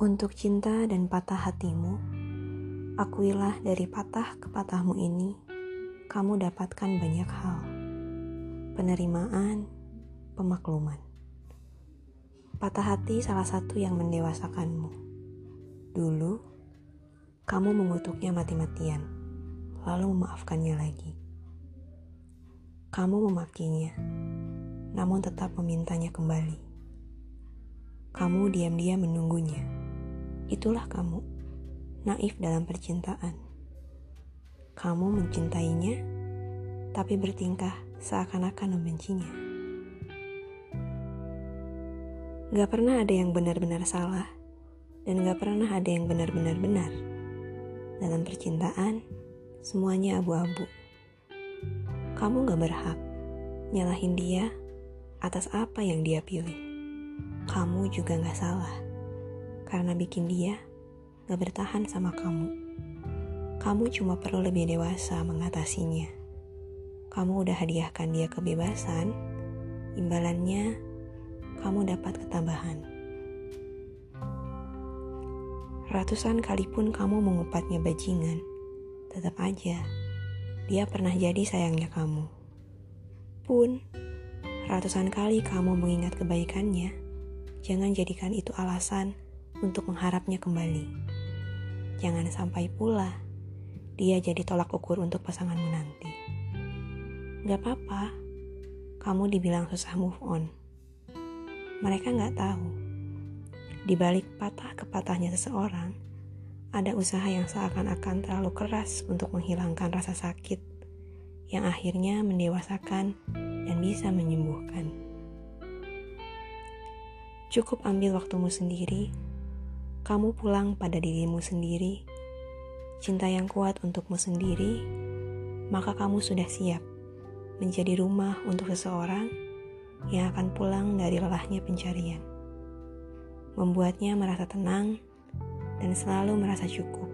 Untuk cinta dan patah hatimu, akuilah dari patah ke patahmu ini, kamu dapatkan banyak hal. Penerimaan, pemakluman. Patah hati salah satu yang mendewasakanmu. Dulu, kamu mengutuknya mati-matian, lalu memaafkannya lagi. Kamu memakinya, namun tetap memintanya kembali. Kamu diam-diam menunggunya Itulah kamu, naif dalam percintaan. Kamu mencintainya, tapi bertingkah seakan-akan membencinya. Gak pernah ada yang benar-benar salah, dan gak pernah ada yang benar-benar benar. Dalam percintaan, semuanya abu-abu. Kamu gak berhak nyalahin dia atas apa yang dia pilih. Kamu juga gak salah karena bikin dia gak bertahan sama kamu. Kamu cuma perlu lebih dewasa mengatasinya. Kamu udah hadiahkan dia kebebasan, imbalannya kamu dapat ketabahan. Ratusan kali pun kamu mengupatnya bajingan, tetap aja dia pernah jadi sayangnya kamu. Pun, ratusan kali kamu mengingat kebaikannya, jangan jadikan itu alasan untuk mengharapnya kembali. Jangan sampai pula dia jadi tolak ukur untuk pasanganmu nanti. Gak apa-apa, kamu dibilang susah move on. Mereka gak tahu, di balik patah kepatahnya seseorang, ada usaha yang seakan-akan terlalu keras untuk menghilangkan rasa sakit yang akhirnya mendewasakan dan bisa menyembuhkan. Cukup ambil waktumu sendiri kamu pulang pada dirimu sendiri, cinta yang kuat untukmu sendiri, maka kamu sudah siap menjadi rumah untuk seseorang yang akan pulang dari lelahnya pencarian. Membuatnya merasa tenang dan selalu merasa cukup.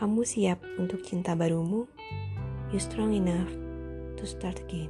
Kamu siap untuk cinta barumu? You strong enough to start again.